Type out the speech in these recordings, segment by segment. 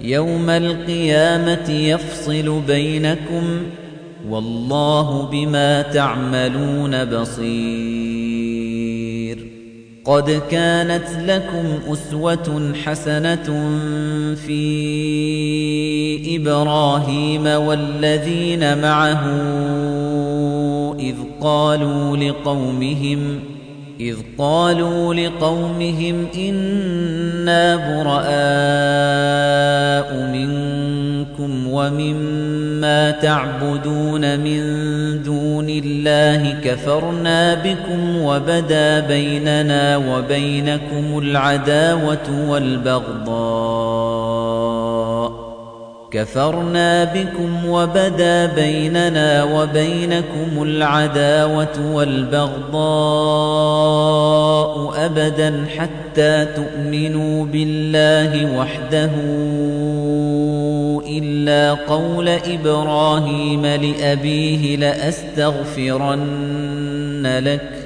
يوم القيامة يفصل بينكم والله بما تعملون بصير. قد كانت لكم أسوة حسنة في إبراهيم والذين معه إذ قالوا لقومهم إذ قالوا لقومهم إنا براء منكم ومما تعبدون من دون الله كفرنا بكم وبدا بيننا وبينكم العداوة والبغضاء كفرنا بكم وبدا بيننا وبينكم العداوة والبغضاء أبدا حتى تؤمنوا بالله وحده إلا قول إبراهيم لأبيه لأستغفرن لك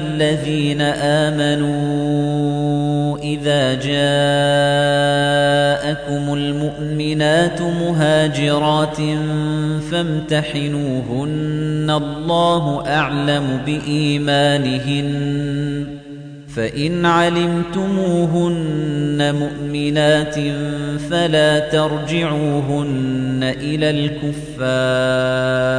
الذين آمنوا إذا جاءكم المؤمنات مهاجرات فامتحنوهن الله أعلم بإيمانهن فإن علمتموهن مؤمنات فلا ترجعوهن إلى الكفار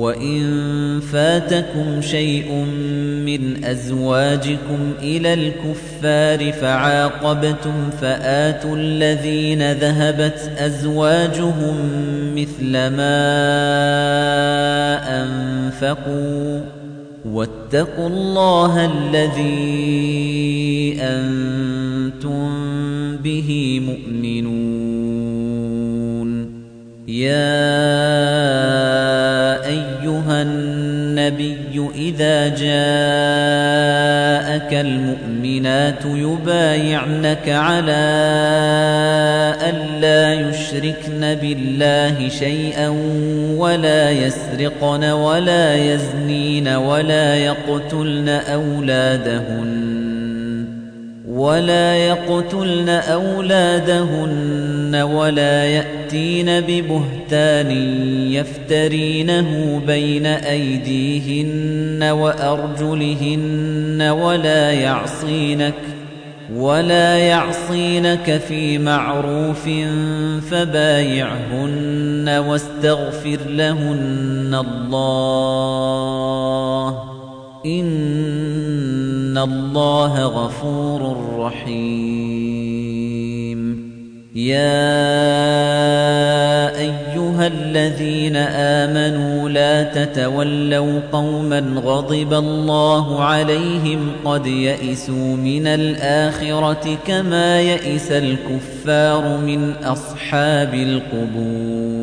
وإن فاتكم شيء من أزواجكم إلى الكفار فعاقبتم فآتوا الذين ذهبت أزواجهم مثل ما أنفقوا واتقوا الله الذي أنتم به مؤمنون يا جاءك المؤمنات يبايعنك على ألا يشركن بالله شيئا ولا يسرقن ولا يزنين ولا يقتلن أولادهن. ولا يقتلن أولادهن ولا يأتين ببهتان يفترينه بين أيديهن وأرجلهن ولا يعصينك ولا يعصينك في معروف فبايعهن واستغفر لهن الله إن الله غفور رحيم يا أيها الذين آمنوا لا تتولوا قوما غضب الله عليهم قد يئسوا من الآخرة كما يئس الكفار من أصحاب القبور